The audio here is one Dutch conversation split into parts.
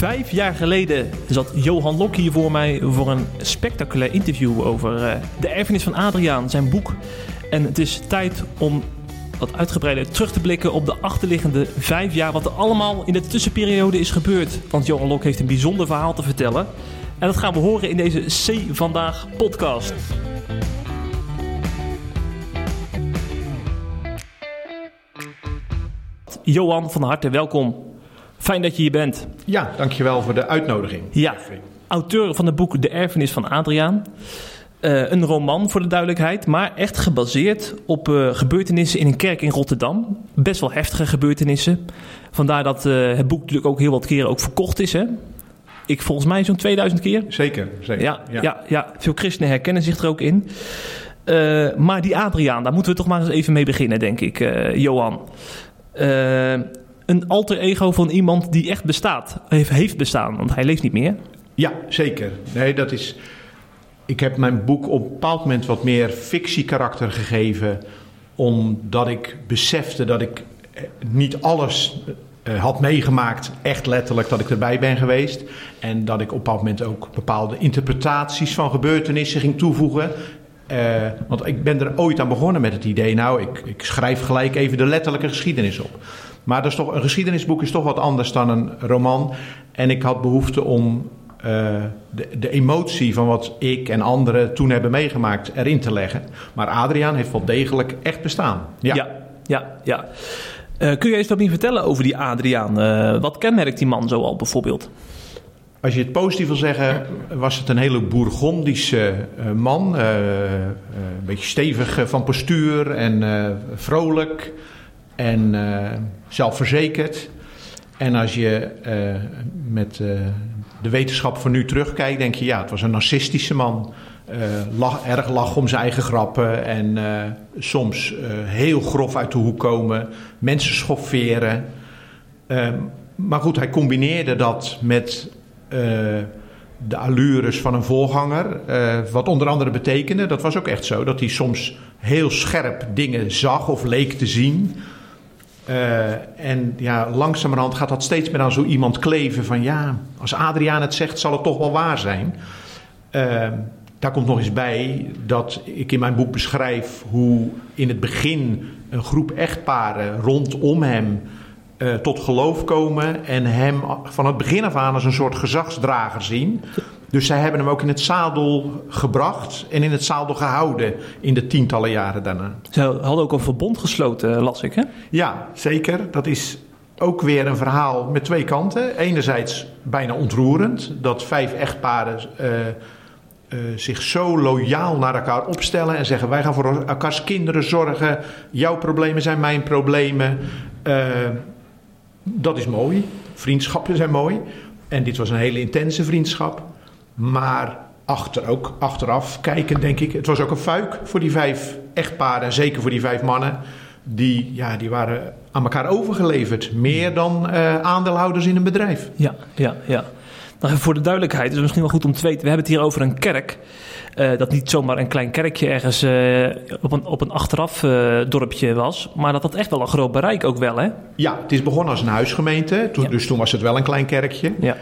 Vijf jaar geleden zat Johan Lok hier voor mij voor een spectaculair interview over uh, de erfenis van Adriaan, zijn boek. En het is tijd om wat uitgebreider terug te blikken op de achterliggende vijf jaar. Wat er allemaal in de tussenperiode is gebeurd. Want Johan Lok heeft een bijzonder verhaal te vertellen. En dat gaan we horen in deze C Vandaag podcast. Johan, van harte welkom. Fijn dat je hier bent. Ja, dankjewel voor de uitnodiging. Ja, auteur van het boek De Erfenis van Adriaan. Uh, een roman voor de duidelijkheid, maar echt gebaseerd op uh, gebeurtenissen in een kerk in Rotterdam. Best wel heftige gebeurtenissen. Vandaar dat uh, het boek natuurlijk ook heel wat keren ook verkocht is. Hè? Ik volgens mij zo'n 2000 keer. Zeker, zeker. Ja, ja. ja, ja. veel christenen herkennen zich er ook in. maar die Adriaan, daar moeten we toch maar eens even mee beginnen, denk ik, Johan een alter ego van iemand die echt bestaat, heeft, bestaan, want hij leeft niet meer. Ja, zeker. Nee, dat is. Ik heb mijn boek op een bepaald moment wat meer fictiekarakter gegeven, omdat ik besefte dat ik eh, niet alles uh, had meegemaakt, echt letterlijk dat ik erbij ben geweest. En dat ik op een bepaald moment ook bepaalde interpretaties van gebeurtenissen ging toevoegen. Uh, want ik ben er ooit aan begonnen met het idee, nou, ik, ik schrijf gelijk even de letterlijke geschiedenis op. Maar dat is toch, een geschiedenisboek is toch wat anders dan een roman. En ik had behoefte om uh, de, de, emotie van wat ik en anderen toen hebben meegemaakt erin te leggen. Maar Adriaan heeft wel degelijk echt bestaan. Ja, ja, ja. ja. Uh, kun je eens wat meer vertellen over die Adriaan? Uh, wat kenmerkt die man zoal bijvoorbeeld? Als je het positief wil zeggen, was het een hele Bourgondische man. een beetje stevig van postuur en vrolijk en zelfverzekerd. En als je uh, met uh, de wetenschap van nu terugkijkt, denk je ja, het was een narcistische man. Erg lach om zijn eigen grappen en soms heel grof uit de hoek komen, mensen schofferen. Ehm, maar goed, hij combineerde dat met de allures van een voorganger. wat onder andere betekende, dat was ook echt zo, dat hij soms heel scherp dingen zag of leek te zien. Uh, en ja, langzamerhand gaat dat steeds meer aan zo iemand kleven van ja, als Adriaan het zegt, zal het toch wel waar zijn. Uh, daar komt nog eens bij dat ik in mijn boek beschrijf hoe in het begin een groep echtparen rondom hem uh, tot geloof komen en hem van het begin af aan als een soort gezagsdrager zien. Dus zij hebben hem ook in het zadel gebracht en in het zadel gehouden in de tientallen jaren daarna. Ze hadden ook een verbond gesloten, eh, las ik, hè? Ja, zeker. Dat is ook weer een verhaal met twee kanten. Enerzijds bijna ontroerend dat vijf echtparen uh, uh, zich zo loyaal naar elkaar opstellen en zeggen: wij gaan voor elkaars kinderen zorgen. Jouw problemen zijn mijn problemen. Uh, dat is mooi. Vriendschappen zijn mooi. En dit was een hele intense vriendschap. Maar achter ook, achteraf kijken, denk ik, het was ook een fuik voor die vijf echtparen en zeker voor die vijf mannen. Die, ja, die waren aan elkaar overgeleverd. Meer dan uh, aandeelhouders in een bedrijf. Ja, ja, ja. Nou, voor de duidelijkheid, is het misschien wel goed om te weten. We hebben het hier over een kerk. Uh, dat niet zomaar een klein kerkje ergens uh, op, een, op een achteraf uh, dorpje was. Maar dat had echt wel een groot bereik ook wel, hè? Ja, het is begonnen als een huisgemeente. Toen, ja. Dus toen was het wel een klein kerkje. Ja.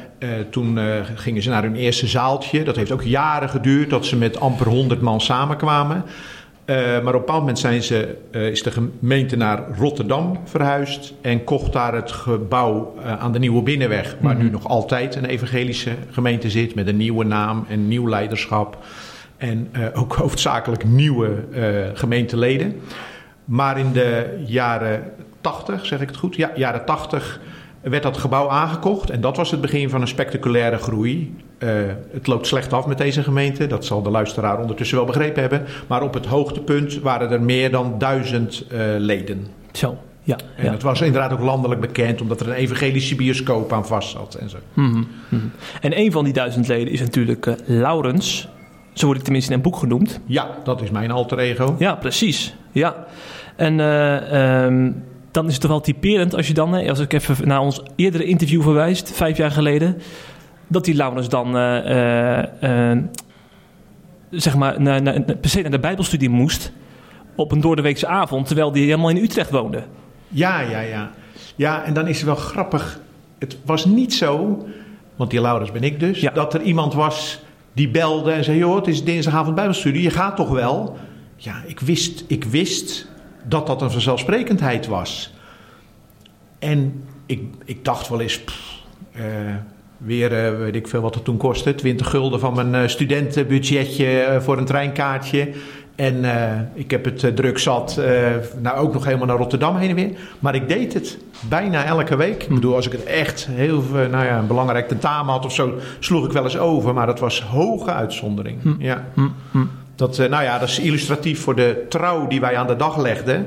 toen gingen ze naar hun eerste zaaltje. Dat heeft ook jaren geduurd dat ze met amper 100 man samenkwamen. Maar op een bepaald moment zijn ze, is de gemeente naar Rotterdam verhuisd en kocht daar het gebouw aan de Nieuwe Binnenweg, waar mm -hmm. nu nog altijd een evangelische gemeente zit met een nieuwe naam en nieuw leiderschap en ook hoofdzakelijk nieuwe gemeenteleden. Maar in de jaren 80, zeg ik het goed? Ja, jaren 80 werd dat gebouw aangekocht. En dat was het begin van een spectaculaire groei. Uh, het loopt slecht af met deze gemeente. Dat zal de luisteraar ondertussen wel begrepen hebben. Maar op het hoogtepunt waren er meer dan duizend uh, leden. Zo. Ja, en ja. het was inderdaad ook landelijk bekend, omdat er een evangelische bioscoop aan vast zat en zo. Mm -hmm. En een van die duizend leden is natuurlijk uh, Laurens. Zo wordt hij tenminste in een boek genoemd. Ja, dat is mijn alter ego. Ja, precies. Ja. En um, dan is het toch wel typerend als je dan, als ik even naar ons eerdere interview verwijst, vijf jaar geleden, dat die Laurens dan, uh, uh, zeg maar, naar, naar, per se naar de Bijbelstudie moest op een doordeweekse avond, terwijl hij helemaal in Utrecht woonde. Ja, ja, ja. Ja, en dan is het wel grappig. Het was niet zo want die Laurens ben ik dus, Ja. dat er iemand was die belde en zei: Joh, het is dinsdagavond Bijbelstudie, je gaat toch wel? Ja, ik wist, ik wist dat dat een vanzelfsprekendheid was. En ik, ik dacht wel eens, pff, eh, weer eh, weet ik veel wat het toen kostte, 20 gulden van mijn eh, studentenbudgetje voor een treinkaartje. En eh, ik heb het eh, druk zat, eh, nou ook nog helemaal naar Rotterdam heen en weer. Maar ik deed het bijna elke week. Ik bedoel, als ik het echt heel, nou ja, een belangrijk tentamen had of zo, sloeg ik wel eens over. Maar dat was hoge uitzondering. Ja. Hm, hm. Dat, nou ja, dat is illustratief voor de trouw die wij aan de dag legden.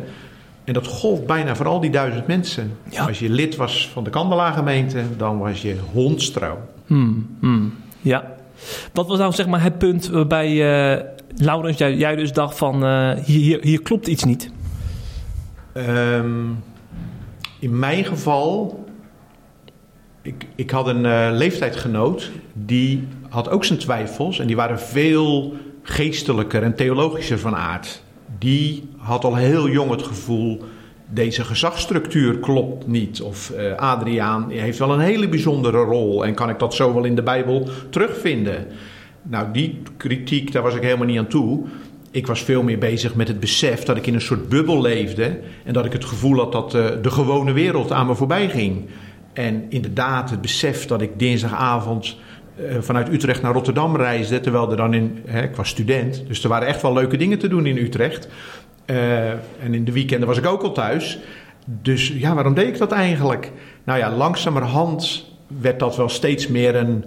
En dat golft bijna voor al die duizend mensen. Ja. Als je lid was van de Kandelaargemeente, dan was je hondstrouw. Hmm, hmm. Ja. Wat was nou zeg maar het punt waarbij eh Laurens, jij, dus dacht van eh, hier, hier, klopt iets niet? Ehm, in mijn geval, ik, ik had een eh, leeftijdgenoot die had ook zijn twijfels en die waren veel geestelijker en theologischer van aard. Die had al heel jong het gevoel, deze gezagsstructuur klopt niet. Of eh, Adriaan heeft wel een hele bijzondere rol en kan ik dat zo wel in de Bijbel terugvinden. Nou, die kritiek, daar was ik helemaal niet aan toe. Ik was veel meer bezig met het besef dat ik in een soort bubbel leefde. En dat ik het gevoel had dat eh, de gewone wereld aan me voorbij ging. En inderdaad, het besef dat ik dinsdagavond eh, vanuit Utrecht naar Rotterdam reisde. Terwijl er dan in. Hè, ik was student, dus er waren echt wel leuke dingen te doen in Utrecht. Eh, en in de weekenden was ik ook al thuis. Dus ja, waarom deed ik dat eigenlijk? Nou ja, langzamerhand werd dat wel steeds meer een,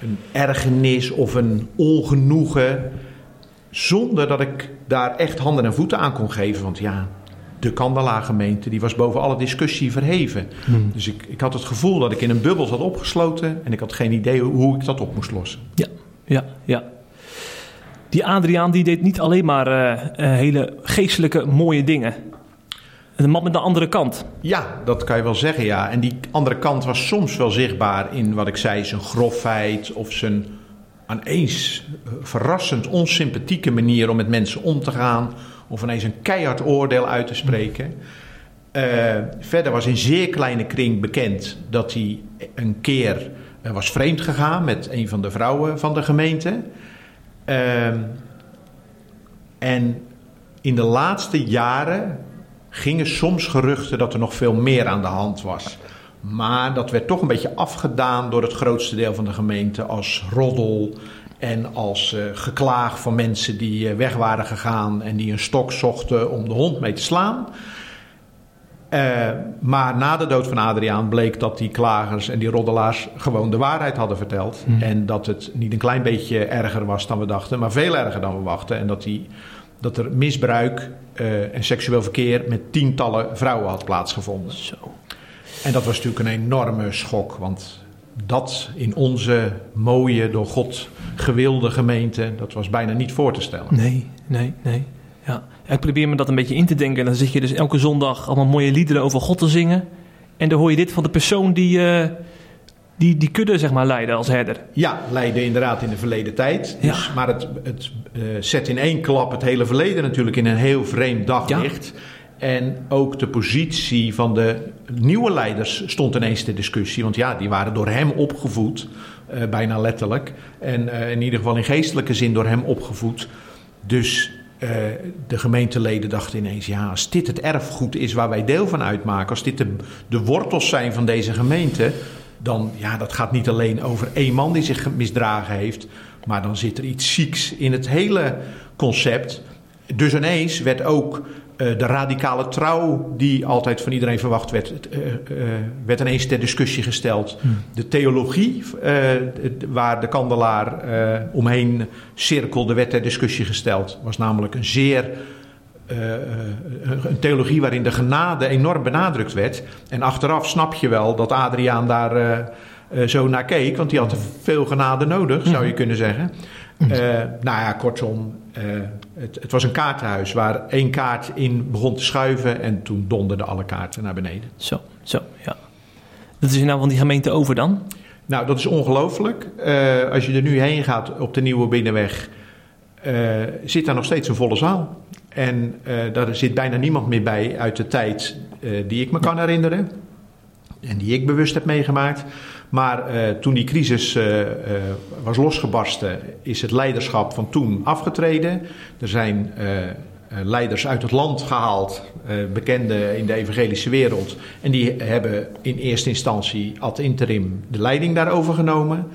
een ergernis of een ongenoegen. Zonder dat ik daar echt handen en voeten aan kon geven. Want ja, de Kandelaargemeente die was boven alle discussie verheven. Dus ik, ik had het gevoel dat ik in een bubbel zat opgesloten. En ik had geen idee hoe ik dat op moest lossen. Ja, ja, ja. Die Adriaan die deed niet alleen maar eh, eh, hele geestelijke mooie dingen. Een man met een andere kant. Ja, dat kan je wel zeggen, ja. En die andere kant was soms wel zichtbaar in wat ik zei, zijn grofheid of zijn aaneens eh, verrassend onsympathieke manier om met mensen om te gaan. Of ineens een keihard oordeel uit te spreken. Eh, verder was in zeer kleine kring bekend dat hij een keer eh, was vreemd gegaan met een van de vrouwen van de gemeente. Ehm, en in de laatste jaren gingen soms geruchten dat er nog veel meer aan de hand was. Maar dat werd toch een beetje afgedaan door het grootste deel van de gemeente als roddel en als eh, geklaag van mensen die eh, weg waren gegaan en die een stok zochten om de hond mee te slaan. Eh, maar na de dood van Adriaan bleek dat die klagers en die roddelaars gewoon de waarheid hadden verteld. En dat het niet een klein beetje erger was dan we dachten, maar veel erger dan we wachten. En dat, die, dat er misbruik eh, en seksueel verkeer met tientallen vrouwen had plaatsgevonden. Zo. En dat was natuurlijk een enorme schok, want dat in onze mooie, door God gewilde gemeente, dat was bijna niet voor te stellen. Nee, nee, nee. Ja. Ik probeer me dat een beetje in te denken. En dan zit je dus elke zondag allemaal mooie liederen over God te zingen. En dan hoor je dit van de persoon die, eh, die, die kudde zeg maar leidde als herder. Ja, leidde inderdaad in de verleden tijd. Dus, Ja. Maar het, het eh, zet in één klap het hele verleden natuurlijk in een heel vreemd daglicht. En ook de positie van de nieuwe leiders stond ineens ter discussie. Want ja, die waren door hem opgevoed, eh, bijna letterlijk. En eh, in ieder geval in geestelijke zin door hem opgevoed. Dus de gemeenteleden dachten ineens: ja, als dit het erfgoed is waar wij deel van uitmaken, als dit de, de wortels zijn van deze gemeente, dan ja, dat gaat niet alleen over één man die zich misdragen heeft, maar dan zit er iets zieks in het hele concept. Dus ineens werd ook eh, de radicale trouw, die altijd van iedereen verwacht werd, eh, eh, werd ineens ter discussie gesteld. De theologie, waar de kandelaar omheen cirkelde, werd ter discussie gesteld. Was namelijk een zeer eh, eh, een theologie waarin de genade enorm benadrukt werd. En achteraf snap je wel dat Adriaan daar eh, zo naar keek, want die had veel genade nodig, zou je kunnen zeggen. Eh, nou ja, kortom, het, het was een kaartenhuis waar één kaart in begon te schuiven en toen donderden alle kaarten naar beneden. Zo, zo, ja. Dat is nou van die gemeente over dan? Nou, dat is ongelooflijk. Als je er nu heen gaat op de Nieuwe Binnenweg, zit daar nog steeds een volle zaal. En eh, daar zit bijna niemand meer bij uit de tijd eh, die ik me kan herinneren. En die ik bewust heb meegemaakt. Maar uh, toen die crisis was losgebarsten, is het leiderschap van toen afgetreden. Er zijn leiders uit het land gehaald, bekende in de evangelische wereld. En die hebben in eerste instantie ad interim de leiding daarover genomen.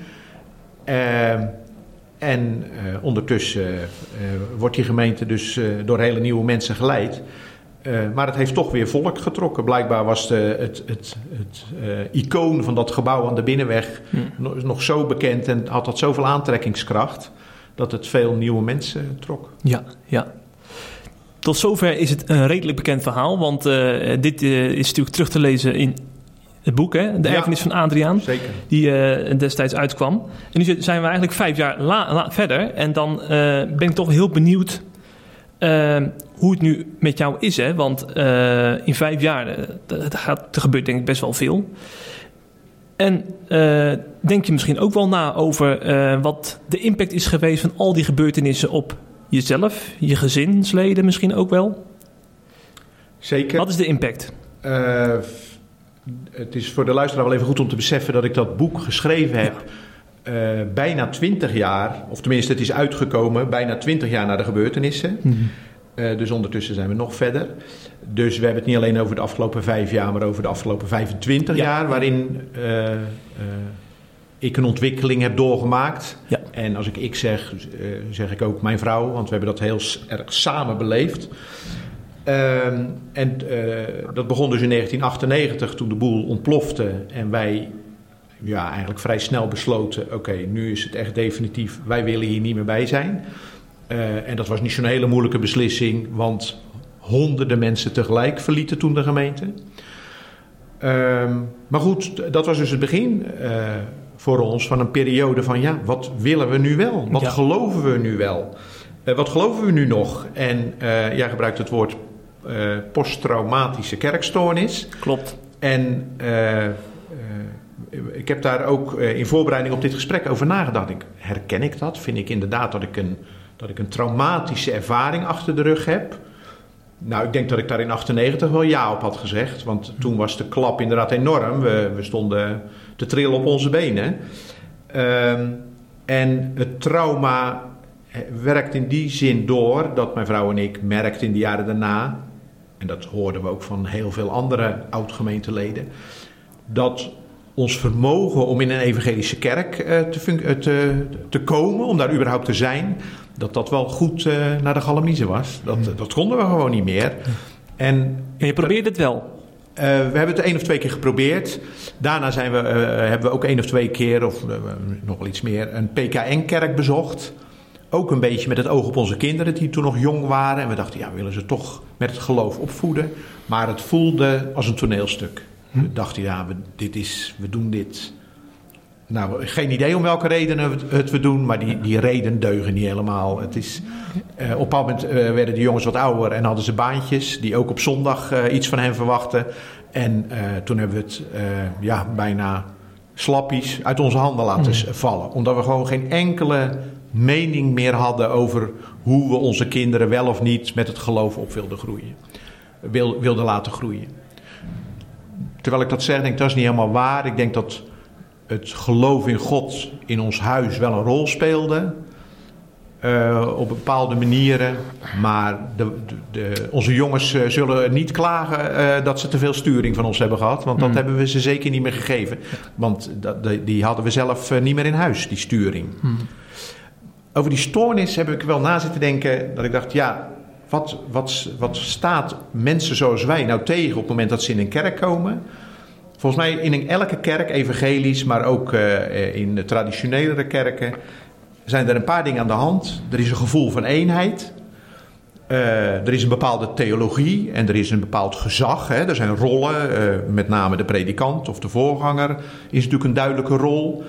En ondertussen wordt die gemeente dus door hele nieuwe mensen geleid. Maar het heeft toch weer volk getrokken. Blijkbaar was de, het, het, het icoon van dat gebouw aan de binnenweg nog, nog, zo bekend en had dat zoveel aantrekkingskracht dat het veel nieuwe mensen trok. Ja, ja. Tot zover is het een redelijk bekend verhaal, want dit is natuurlijk terug te lezen in het boek, hè? De erfenis van Adriaan, zeker. die destijds uitkwam. En nu zijn we eigenlijk vijf jaar la, la, verder en dan ben ik toch heel benieuwd uh, hoe het nu met jou is, hè? want in vijf jaar gaat, er gebeurt denk ik best wel veel. En denk je misschien ook wel na over wat de impact is geweest van al die gebeurtenissen op jezelf, je gezinsleden misschien ook wel? Zeker. Wat is de impact? Het is voor de luisteraar wel even goed om te beseffen dat ik dat boek geschreven heb. Uh, bijna twintig jaar, of tenminste het is uitgekomen, bijna twintig jaar na de gebeurtenissen. Mm -hmm. uh, dus ondertussen zijn we nog verder. Dus we hebben het niet alleen over de afgelopen vijf jaar, maar over de afgelopen 25 ja. jaar, waarin uh, ik een ontwikkeling heb doorgemaakt. Ja. En als ik ik zeg, zeg ik ook mijn vrouw, want we hebben dat heel erg samen beleefd. Ehm, en dat begon dus in 1998 toen de boel ontplofte en wij ja, eigenlijk vrij snel besloten: oké, nu is het echt definitief, wij willen hier niet meer bij zijn. Uh, en dat was niet zo'n hele moeilijke beslissing, want honderden mensen tegelijk verlieten toen de gemeente. Uh, maar goed, dat was dus het begin uh, voor ons van een periode van: ja, wat willen we nu wel? Wat ja. geloven we nu wel? Uh, wat geloven we nu nog? En jij gebruikt het woord posttraumatische kerkstoornis. Klopt. En ik heb daar ook eh, in voorbereiding op dit gesprek over nagedacht. Ik, herken ik dat? Vind ik inderdaad dat ik, een, dat ik een traumatische ervaring achter de rug heb? Nou, ik denk dat ik daar in 98 wel ja op had gezegd. Want toen was de klap inderdaad enorm. We, we stonden te trillen op onze benen. Um, en het trauma eh, werkt in die zin door dat mijn vrouw en ik merkten in de jaren daarna... en dat hoorden we ook van heel veel andere oud-gemeenteleden... dat ons vermogen om in een evangelische kerk uh, te, uh, te, te, komen, om daar überhaupt te zijn, dat dat wel goed uh, naar de galamiezen was. Dat, dat konden we gewoon niet meer. En, en je probeerde het wel? we hebben het één of twee keer geprobeerd. Daarna zijn we, hebben we ook één of twee keer, of nog wel iets meer, een PKN-kerk bezocht. Ook een beetje met het oog op onze kinderen die toen nog jong waren. En we dachten, ja, we willen ze toch met het geloof opvoeden. Maar het voelde als een toneelstuk. Hm? dachten, ja, we, dit is, we doen dit. Nou, geen idee om welke redenen het we doen, maar die, die redenen deugen niet helemaal. Het is, uh, op een bepaald moment uh, werden de jongens wat ouder en hadden ze baantjes die ook op zondag uh, iets van hen verwachten. En toen hebben we het ja, bijna slappies uit onze handen laten mm. vallen. Omdat we gewoon geen enkele mening meer hadden over hoe we onze kinderen wel of niet met het geloof op wilden groeien. Wil, wilden laten groeien. Terwijl ik dat zeg, denk ik dat is niet helemaal waar. Ik denk dat het geloof in God in ons huis wel een rol speelde. Uh, op bepaalde manieren. Maar de, de, onze jongens uh, zullen niet klagen uh, dat ze te veel sturing van ons hebben gehad. Want dat mm. hebben we ze zeker niet meer gegeven. Want dat, die, die hadden we zelf niet meer in huis, die sturing. Mm. Over die stoornis heb ik wel na zitten denken. Dat ik dacht, ja, wat, wat, wat staat mensen zoals wij nou tegen op het moment dat ze in een kerk komen? Volgens mij in elke kerk, evangelisch, maar ook uh, in de traditionelere kerken, zijn er een paar dingen aan de hand. Er is een gevoel van eenheid. Uh, er is een bepaalde theologie en er is een bepaald gezag. Hè. Er zijn rollen, met name de predikant of de voorganger is natuurlijk een duidelijke rol.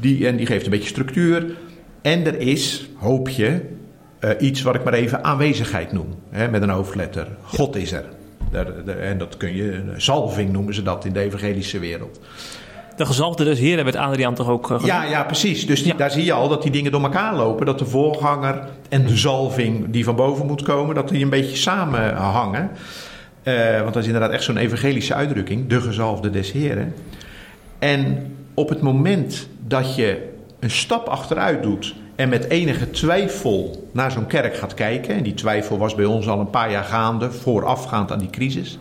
Die, en die geeft een beetje structuur. En er is, hoop je, uh, iets wat ik maar even aanwezigheid noem, hè, met een hoofdletter. God is er. Daar, daar, en dat kun je, salving noemen ze dat in de evangelische wereld. De gezalfde des Heren werd Adriaan toch ook uh, Ja, ja, precies. Dus die, ja. daar zie je al dat die dingen door elkaar lopen. Dat de voorganger en de zalving die van boven moet komen, dat die een beetje samenhangen. Uh, want dat is inderdaad echt zo'n evangelische uitdrukking. De gezalfde des Heren. En op het moment dat je een stap achteruit doet en met enige twijfel naar zo'n kerk gaat kijken, en die twijfel was bij ons al een paar jaar gaande, voorafgaand aan die crisis,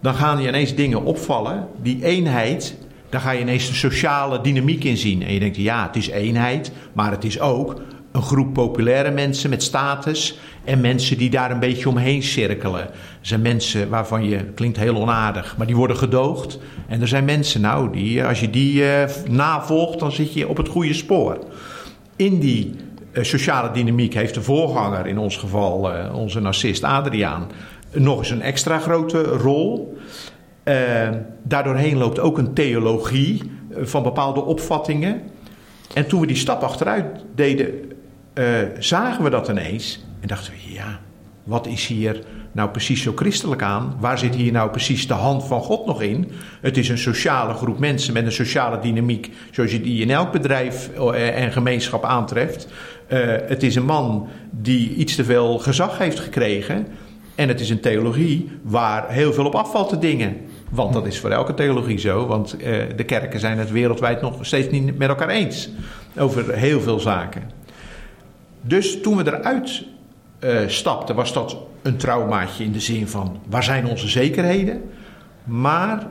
dan gaan je ineens dingen opvallen. Die eenheid, daar ga je ineens de sociale dynamiek in zien. En je denkt, ja, het is eenheid, maar het is ook een groep populaire mensen met status en mensen die daar een beetje omheen cirkelen. Er zijn mensen waarvan je, klinkt heel onaardig, maar die worden gedoogd. En er zijn mensen, nou, die, als je die uh, navolgt, dan zit je op het goede spoor. In die uh, sociale dynamiek heeft de voorganger, in ons geval onze narcist Adriaan, nog eens een extra grote rol. daardoorheen loopt ook een theologie van bepaalde opvattingen. En toen we die stap achteruit deden, zagen we dat ineens. En dachten we, ja, wat is hier nou precies zo christelijk aan? Waar zit hier nou precies de hand van God nog in? Het is een sociale groep mensen met een sociale dynamiek, zoals je die in elk bedrijf eh, en gemeenschap aantreft. Uh, het is een man die iets te veel gezag heeft gekregen. En het is een theologie waar heel veel op afvalt te dingen. Want dat is voor elke theologie zo. Want de kerken zijn het wereldwijd nog steeds niet met elkaar eens. Over heel veel zaken. Dus toen we eruit uh, stapte, was dat een traumaatje in de zin van waar zijn onze zekerheden? Maar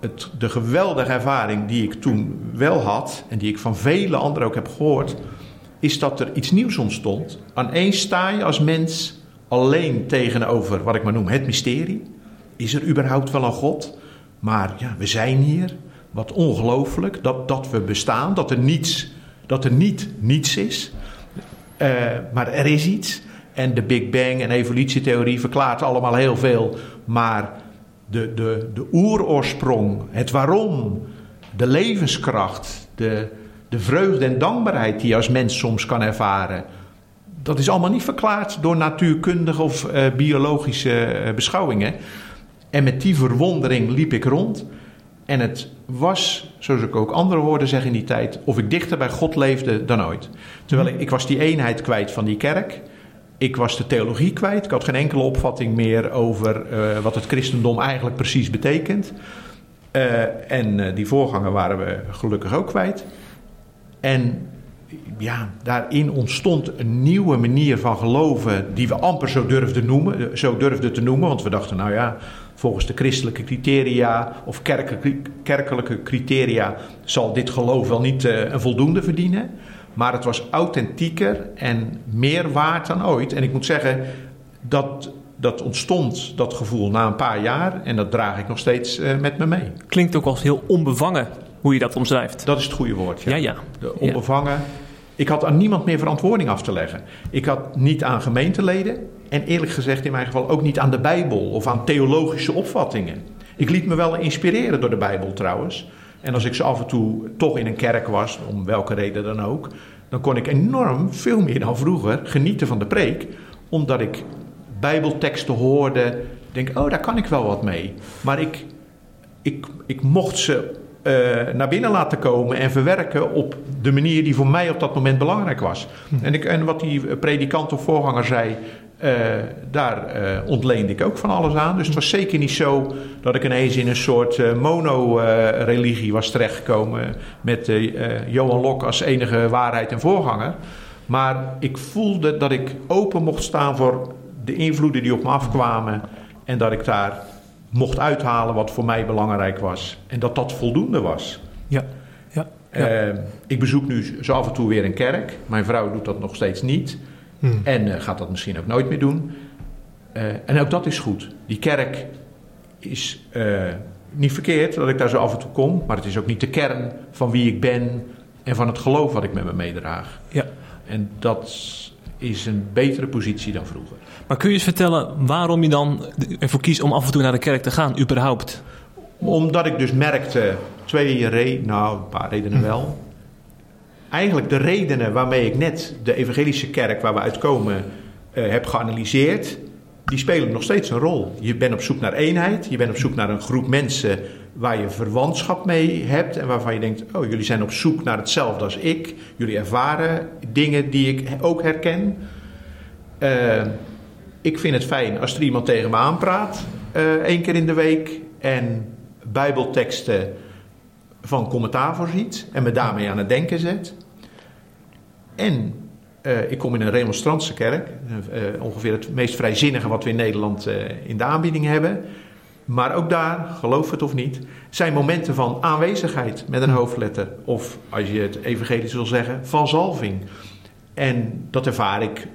het, de geweldige ervaring die ik toen wel had en die ik van vele anderen ook heb gehoord, is dat er iets nieuws ontstond. Aan één sta je als mens alleen tegenover wat ik maar noem het mysterie. Is er überhaupt wel een God? Maar ja, we zijn hier. Wat ongelooflijk dat, dat we bestaan, dat er niets, dat er niet niets is. Uh, maar er is iets. En de Big Bang en evolutietheorie verklaart allemaal heel veel. Maar de, de, de oeroorsprong, het waarom, de levenskracht, de, de vreugde en dankbaarheid die je als mens soms kan ervaren. Dat is allemaal niet verklaard door natuurkundige of uh, biologische uh, beschouwingen. En met die verwondering liep ik rond. En het was, zoals ik ook anderen hoorde zeggen in die tijd, of ik dichter bij God leefde dan ooit. Terwijl ik, was die eenheid kwijt van die kerk. Ik was de theologie kwijt. Ik had geen enkele opvatting meer over uh, wat het christendom eigenlijk precies betekent. Uh, en uh, die voorganger waren we gelukkig ook kwijt. En ja, daarin ontstond een nieuwe manier van geloven die we amper zo durfden, noemen, zo durfden te noemen. Want we dachten, nou ja, volgens de christelijke criteria of kerkelijke criteria zal dit geloof wel niet een voldoende verdienen. Maar het was authentieker en meer waard dan ooit. En ik moet zeggen, dat, dat ontstond, dat gevoel, na een paar jaar. En dat draag ik nog steeds uh, met me mee. Klinkt ook als heel onbevangen hoe je dat omschrijft. Dat is het goede woord. Ja, ja. ja. De onbevangen. Ja. Ik had aan niemand meer verantwoording af te leggen. Ik had niet aan gemeenteleden. En eerlijk gezegd in mijn geval ook niet aan de Bijbel of aan theologische opvattingen. Ik liet me wel inspireren door de Bijbel trouwens. En als ik zo af en toe toch in een kerk was, om welke reden dan ook, dan kon ik enorm, veel meer dan vroeger, genieten van de preek. Omdat ik Bijbelteksten hoorde, denk, oh, daar kan ik wel wat mee. Maar ik, ik, ik mocht ze uh, naar binnen laten komen en verwerken op de manier die voor mij op dat moment belangrijk was. Hm. En, ik, en wat die predikant of voorganger zei, daar uh, ontleende ik ook van alles aan. Dus het was zeker niet zo dat ik ineens in een soort uh, mono-religie was terechtgekomen met Johan Lok als enige waarheid en voorganger. Maar ik voelde dat ik open mocht staan voor de invloeden die op me afkwamen en dat ik daar mocht uithalen wat voor mij belangrijk was. En dat dat voldoende was. Ja. ja, ja. ik bezoek nu zo af en toe weer een kerk. Mijn vrouw doet dat nog steeds niet. Hmm. En uh, gaat dat misschien ook nooit meer doen. Uh, en ook dat is goed. Die kerk is uh, niet verkeerd dat ik daar zo af en toe kom, maar het is ook niet de kern van wie ik ben en van het geloof wat ik met me meedraag. Ja. En dat is een betere positie dan vroeger. Maar kun je eens vertellen waarom je dan ervoor kiest om af en toe naar de kerk te gaan, überhaupt? Omdat ik dus merkte, twee redenen, nou een paar redenen wel eigenlijk de redenen waarmee ik net de evangelische kerk waar we uitkomen uh, heb geanalyseerd, die spelen nog steeds een rol. Je bent op zoek naar eenheid, je bent op zoek naar een groep mensen waar je verwantschap mee hebt en waarvan je denkt, oh jullie zijn op zoek naar hetzelfde als ik, jullie ervaren dingen die ik ook herken. Uh, ik vind het fijn als er iemand tegen me aanpraat, uh, één keer in de week en bijbelteksten van commentaar voorziet en me daarmee aan het denken zet. En uh, ik kom in een remonstrantse kerk, uh, ongeveer het meest vrijzinnige wat we in Nederland in de aanbieding hebben. Maar ook daar, geloof het of niet, zijn momenten van aanwezigheid met een hoofdletter. Of als je het evangelisch wil zeggen, van zalving. En dat ervaar ik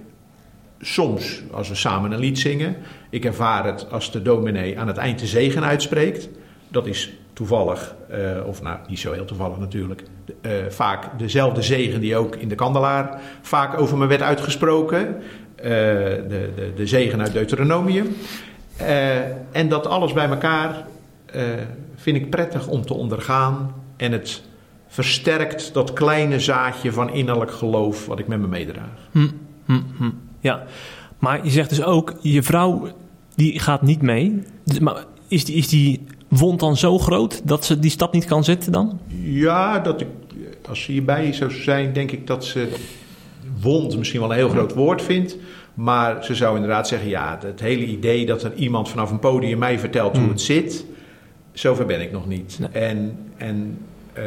soms als we samen een lied zingen. Ik ervaar het als de dominee aan het eind de zegen uitspreekt. Dat is toevallig, uh, of nou niet zo heel toevallig natuurlijk, uh, vaak dezelfde zegen die ook in de kandelaar vaak over me werd uitgesproken. Uh, de, de, de zegen uit Deuteronomium. en dat alles bij elkaar vind ik prettig om te ondergaan. En het versterkt dat kleine zaadje van innerlijk geloof wat ik met me meedraag. Hm, hm, hm. Ja, maar je zegt dus ook, je vrouw die gaat niet mee. Dus, maar is die, is die wond dan zo groot dat ze die stap niet kan zetten dan? Ja, dat ik, als ze hierbij zou zijn, denk ik dat ze wond misschien wel een heel groot woord vindt. Maar ze zou inderdaad zeggen: ja, het hele idee dat er iemand vanaf een podium mij vertelt hoe hmm. het zit, zover ben ik nog niet. En, en uh,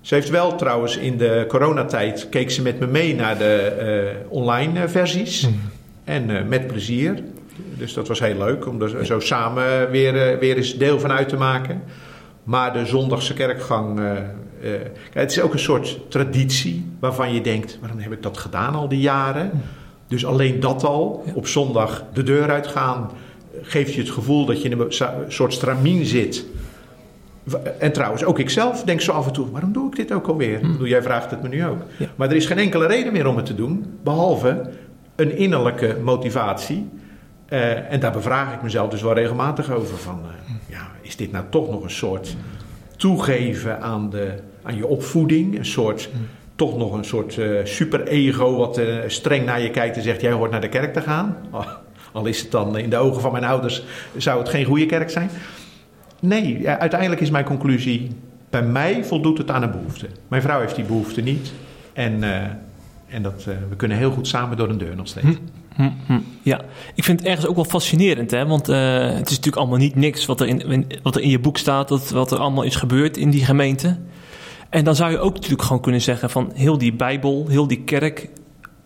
ze heeft wel trouwens in de coronatijd keek ze met me mee naar de uh, online versies. Hmm. En uh, met plezier. Dus dat was heel leuk om er zo samen weer, uh, weer eens deel van uit te maken. Maar de zondagse kerkgang. het is ook een soort traditie waarvan je denkt: waarom heb ik dat gedaan al die jaren? Dus alleen dat al, op zondag de deur uitgaan, geeft je het gevoel dat je in een soort stramien zit en trouwens, ook ikzelf denk zo af en toe: waarom doe ik dit ook alweer? Hmm. Jij vraagt het me nu ook. Maar er is geen enkele reden meer om het te doen, behalve een innerlijke motivatie. Uh, en daar bevraag ik mezelf dus wel regelmatig over: van, uh, ja, is dit nou toch nog een soort toegeven aan, de, aan je opvoeding? Een soort, toch nog een soort uh, super-ego wat streng naar je kijkt en zegt: jij hoort naar de kerk te gaan. al is het dan in de ogen van mijn ouders, zou het geen goede kerk zijn. Nee, uiteindelijk is mijn conclusie: bij mij voldoet het aan een behoefte. Mijn vrouw heeft die behoefte niet. En, en dat, we kunnen heel goed samen door een deur nog steeds. Hm, hm, hm. Ja, ik vind het ergens ook wel fascinerend, hè? want uh, het is natuurlijk allemaal niet niks wat er in, wat er in je boek staat, dat, wat er allemaal is gebeurd in die gemeente. En dan zou je ook natuurlijk gewoon kunnen zeggen van heel die Bijbel, heel die kerk,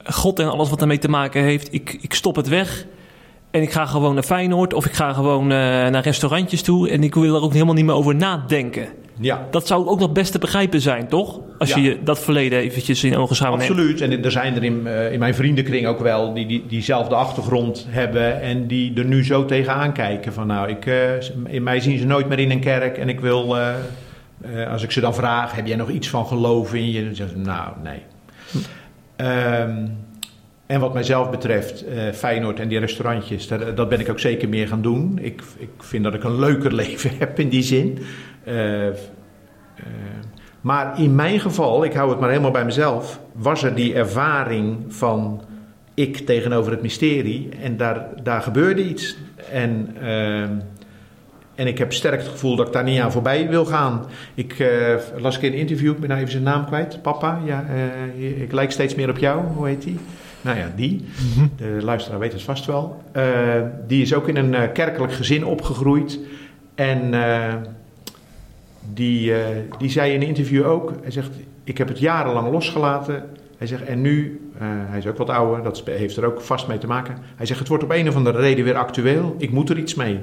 God en alles wat ermee te maken heeft, ik, ik stop het weg. En ik ga gewoon naar Feyenoord of ik ga gewoon uh, naar restaurantjes toe. En ik wil er ook helemaal niet meer over nadenken. Ja. Dat zou ook nog best te begrijpen zijn, toch? Als je dat verleden eventjes in ogenschouw neemt. Absoluut. En er zijn er in, uh, in mijn vriendenkring ook wel die, die diezelfde achtergrond hebben. En die er nu zo tegenaan kijken. Van nou, ik, uh, in mij zien ze nooit meer in een kerk. En ik wil, als ik ze dan vraag, heb jij nog iets van geloof in je? Dan zeggen ze, nou, nee. Um, en wat mijzelf betreft, uh, Feyenoord en die restaurantjes, dat, dat, ben ik ook zeker meer gaan doen. Ik, ik vind dat ik een leuker leven heb in die zin. Uh, uh, maar in mijn geval, ik hou het maar helemaal bij mezelf, was er die ervaring van ik tegenover het mysterie. En daar, daar gebeurde iets. En, en ik heb sterk het gevoel dat ik daar niet aan voorbij wil gaan. Ik las een keer een interview, ik ben nou even zijn naam kwijt. Papa, ja, ik lijk steeds meer op jou. Hoe heet hij? Nou ja, die, mhm. de luisteraar weet het vast wel. Uh, die is ook in een uh, kerkelijk gezin opgegroeid. En uh, die, die zei in een interview ook: Hij zegt, ik heb het jarenlang losgelaten. Hij zegt, en nu, hij is ook wat ouder, dat heeft er ook vast mee te maken. Hij zegt, het wordt op een of andere reden weer actueel. Ik moet er iets mee.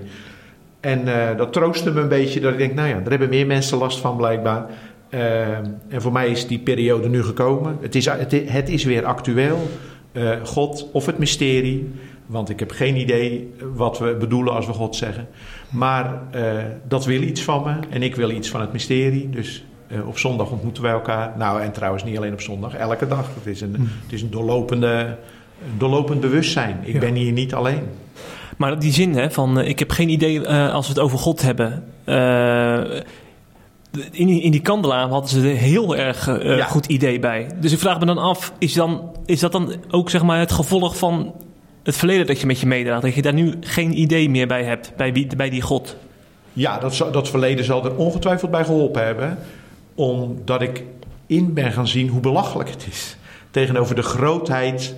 En dat troostte me een beetje, dat ik denk, nou ja, er hebben meer mensen last van blijkbaar. en voor mij is die periode nu gekomen. Het is, het, het is weer actueel. Uh, God of het mysterie. Want ik heb geen idee wat we bedoelen als we God zeggen. Maar uh, dat wil iets van me en ik wil iets van het mysterie. Dus uh, op zondag ontmoeten wij elkaar. Nou, en trouwens niet alleen op zondag, elke dag. Het is een, hmm. het is een doorlopende, doorlopend bewustzijn. Ik ja. ben hier niet alleen. Maar die zin hè, van ik heb geen idee als we het over God hebben in die, in die kandelaar hadden ze een heel erg uh, goed idee bij. Dus ik vraag me dan af, is, dan, is dat dan ook zeg maar, het gevolg van het verleden dat je met je meedraagt? Dat je daar nu geen idee meer bij hebt, bij, wie, bij die God? Ja, dat, dat verleden zal er ongetwijfeld bij geholpen hebben. Omdat ik in ben gaan zien hoe belachelijk het is. Tegenover de grootheid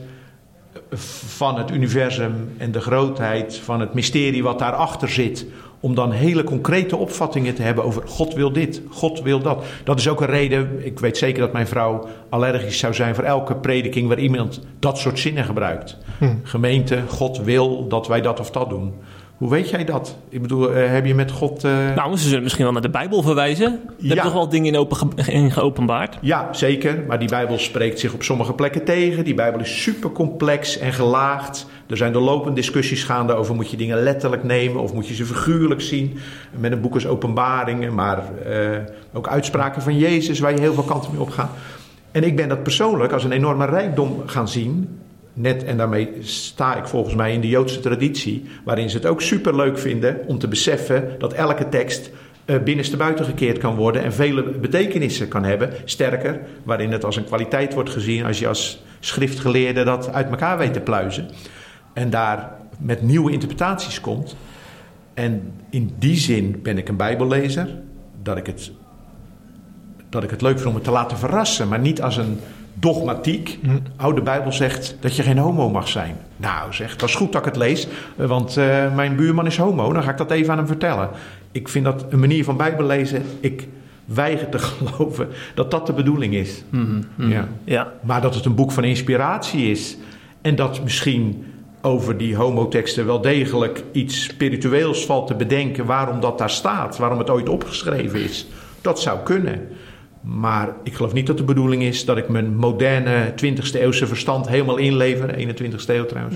van het universum en de grootheid van het mysterie wat daarachter zit om dan hele concrete opvattingen te hebben over God wil dit, God wil dat. Dat is ook een reden, ik weet zeker dat mijn vrouw allergisch zou zijn voor elke prediking waar iemand dat soort zinnen gebruikt. Hm. Gemeente, God wil dat wij dat of dat doen. Hoe weet jij dat? Ik bedoel, eh, heb je met God. Uh... Nou, ze zullen misschien wel naar de Bijbel verwijzen. Er ja. hebben toch wel dingen in, open in geopenbaard? Ja, zeker. Maar die Bijbel spreekt zich op sommige plekken tegen. Die Bijbel is super complex en gelaagd. Er zijn doorlopend discussies gaande over moet je dingen letterlijk nemen of moet je ze figuurlijk zien. Met een boek als Openbaringen, maar uh, ook uitspraken van Jezus waar je heel veel kanten mee op gaat. En ik ben dat persoonlijk als een enorme rijkdom gaan zien net, en daarmee sta ik volgens mij in de Joodse traditie, waarin ze het ook superleuk vinden om te beseffen dat elke tekst uh, binnenste buiten gekeerd kan worden en vele betekenissen kan hebben. Sterker, waarin het als een kwaliteit wordt gezien als je als schriftgeleerde dat uit elkaar weet te pluizen. En daar met nieuwe interpretaties komt. En in die zin ben ik een Bijbellezer, dat ik het, dat ik het leuk vind om het te laten verrassen, maar niet als een dogmatiek. Hm. Oude Bijbel zegt dat je geen homo mag zijn. Nou zeg, dat is goed dat ik het lees, want uh, mijn buurman is homo. Dan ga ik dat even aan hem vertellen. Ik vind dat een manier van Bijbel lezen. Ik weiger te geloven dat dat de bedoeling is. Mm -hmm. ja. ja. Maar dat het een boek van inspiratie is. En dat misschien over die homoteksten wel degelijk iets spiritueels valt te bedenken. Waarom dat daar staat. Waarom het ooit opgeschreven is. Dat zou kunnen. Maar ik geloof niet dat de bedoeling is dat ik mijn moderne 20e eeuwse verstand helemaal inlever. 21e eeuw trouwens.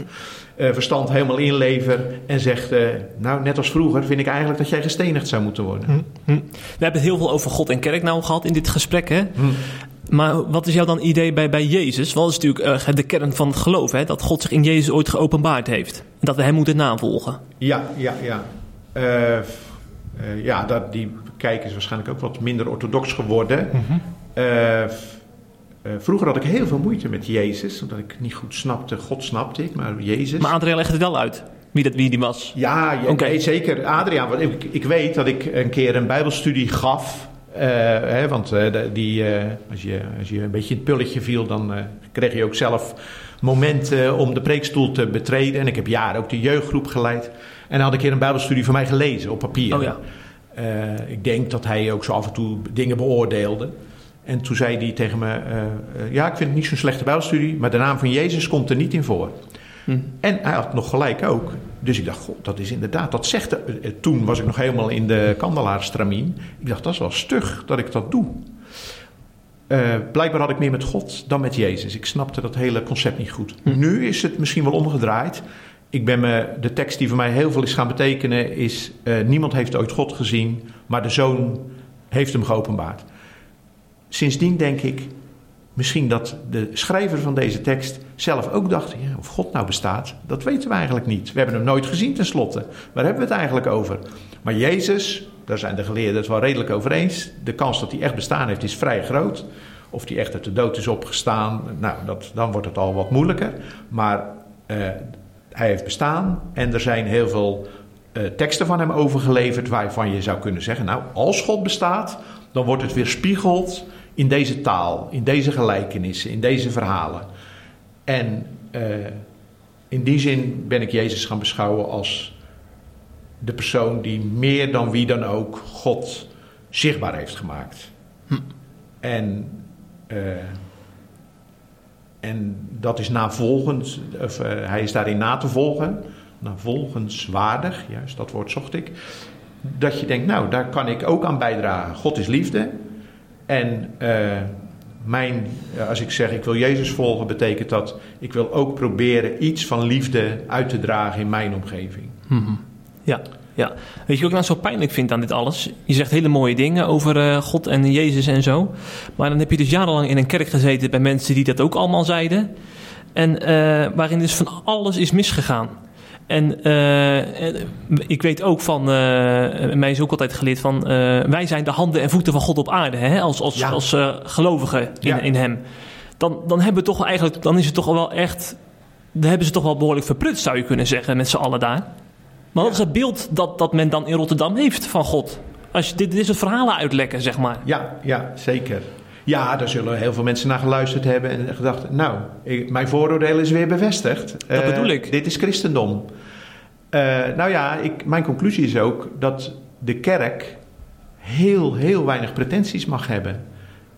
Uh, verstand helemaal inlever en zegt: uh, Nou, net als vroeger vind ik eigenlijk dat jij gestenigd zou moeten worden. Hm, hm. We hebben het heel veel over God en kerk nou gehad in dit gesprek. Hè? Hm. Maar wat is jouw dan idee bij, bij Jezus? Wat is natuurlijk uh, de kern van het geloof: hè? dat God zich in Jezus ooit geopenbaard heeft. Dat we hem moeten navolgen. Ja, ja, ja. ja, dat, die kijken is waarschijnlijk ook wat minder orthodox geworden. Mm vroeger had ik heel veel moeite met Jezus, omdat ik niet goed snapte. God snapte ik, maar Jezus. Maar Adriaan legde het wel uit. Wie, dat, wie die was? Ja, ja okay. zeker. Adriaan, want ik, ik weet dat ik een keer een Bijbelstudie gaf. Uh, hè, want uh, die, uh, als, je, als je een beetje in het pulletje viel, dan kreeg je ook zelf momenten om de preekstoel te betreden. En ik heb jaren ook de jeugdgroep geleid. En dan had ik een keer een Bijbelstudie van mij gelezen op papier. Oh ja. Uh, ik denk dat hij ook zo af en toe dingen beoordeelde. En toen zei hij tegen me: uh, uh, Ja, ik vind het niet zo'n slechte Bijbelstudie, maar de naam van Jezus komt er niet in voor. Hm. En hij had nog gelijk ook. Dus ik dacht: God, dat is inderdaad, dat zegt. toen was ik nog helemaal in de kandelaarsstramien. Ik dacht: Dat is wel stug dat ik dat doe. blijkbaar had ik meer met God dan met Jezus. Ik snapte dat hele concept niet goed. Hm. Nu is het misschien wel omgedraaid ik ben me, de tekst die voor mij heel veel is gaan betekenen is... Uh, niemand heeft ooit God gezien, maar de Zoon heeft hem geopenbaard. Sindsdien denk ik misschien dat de schrijver van deze tekst zelf ook dacht... Ja, of God nou bestaat, dat weten we eigenlijk niet. We hebben hem nooit gezien tenslotte. Waar hebben we het eigenlijk over? Maar Jezus, daar zijn de geleerden het wel redelijk over eens... de kans dat hij echt bestaan heeft is vrij groot... Of die echt uit de dood is opgestaan, nou, dat, dan wordt het al wat moeilijker. Maar uh, hij heeft bestaan en er zijn heel veel uh, teksten van hem overgeleverd waarvan je zou kunnen zeggen, nou, als God bestaat, dan wordt het weerspiegeld in deze taal, in deze gelijkenissen, in deze verhalen. En uh, in die zin ben ik Jezus gaan beschouwen als de persoon die meer dan wie dan ook God zichtbaar heeft gemaakt. Hm. En uh, en dat is navolgend, of, uh, hij is daarin na te volgen, navolgenswaardig, juist dat woord zocht ik. Dat je denkt, nou, daar kan ik ook aan bijdragen. God is liefde. En uh, mijn, als ik zeg ik wil Jezus volgen, betekent dat ik wil ook proberen iets van liefde uit te dragen in mijn omgeving. -hmm. Ja. Ja, weet je wat ik nou zo pijnlijk vind aan dit alles? Je zegt hele mooie dingen over uh, God en Jezus en zo. Maar dan heb je dus jarenlang in een kerk gezeten bij mensen die dat ook allemaal zeiden. En waarin dus van alles is misgegaan. En uh, ik weet ook van, mij is ook altijd geleerd van, wij zijn de handen en voeten van God op aarde, hè? als, als, ja. als gelovigen in, ja. in Hem. Dan, dan hebben we toch eigenlijk, dan is het toch wel echt, dan hebben ze toch wel behoorlijk verprutst, zou je kunnen zeggen, met z'n allen daar. Maar wat is het beeld dat, dat men dan in Rotterdam heeft van God? Als je, dit, dit is het verhalen uitlekken, zeg maar. Ja, ja, zeker. Ja, daar zullen heel veel mensen naar geluisterd hebben en gedacht: Nou, ik, mijn vooroordeel is weer bevestigd. Dat bedoel ik. Dit is christendom. Uh, nou ja, ik, mijn conclusie is ook dat de kerk heel, heel weinig pretenties mag hebben.